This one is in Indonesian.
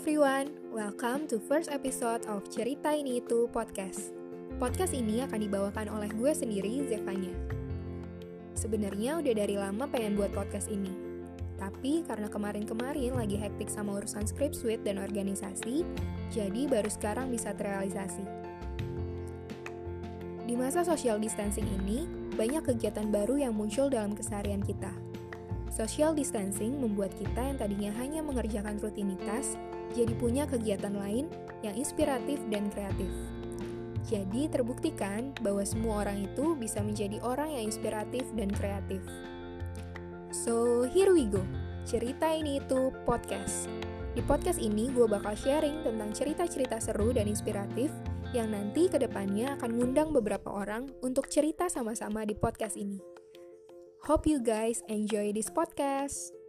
Welcome to first episode of Cerita Ini Itu Podcast. Podcast ini akan dibawakan oleh gue sendiri, Zevanya. Sebenarnya udah dari lama pengen buat podcast ini. Tapi karena kemarin-kemarin lagi hektik sama urusan script suite dan organisasi, jadi baru sekarang bisa terrealisasi. Di masa social distancing ini, banyak kegiatan baru yang muncul dalam keseharian kita. Social distancing membuat kita yang tadinya hanya mengerjakan rutinitas, jadi punya kegiatan lain yang inspiratif dan kreatif. Jadi terbuktikan bahwa semua orang itu bisa menjadi orang yang inspiratif dan kreatif. So, here we go. Cerita ini itu podcast. Di podcast ini gue bakal sharing tentang cerita-cerita seru dan inspiratif yang nanti ke depannya akan ngundang beberapa orang untuk cerita sama-sama di podcast ini. Hope you guys enjoy this podcast.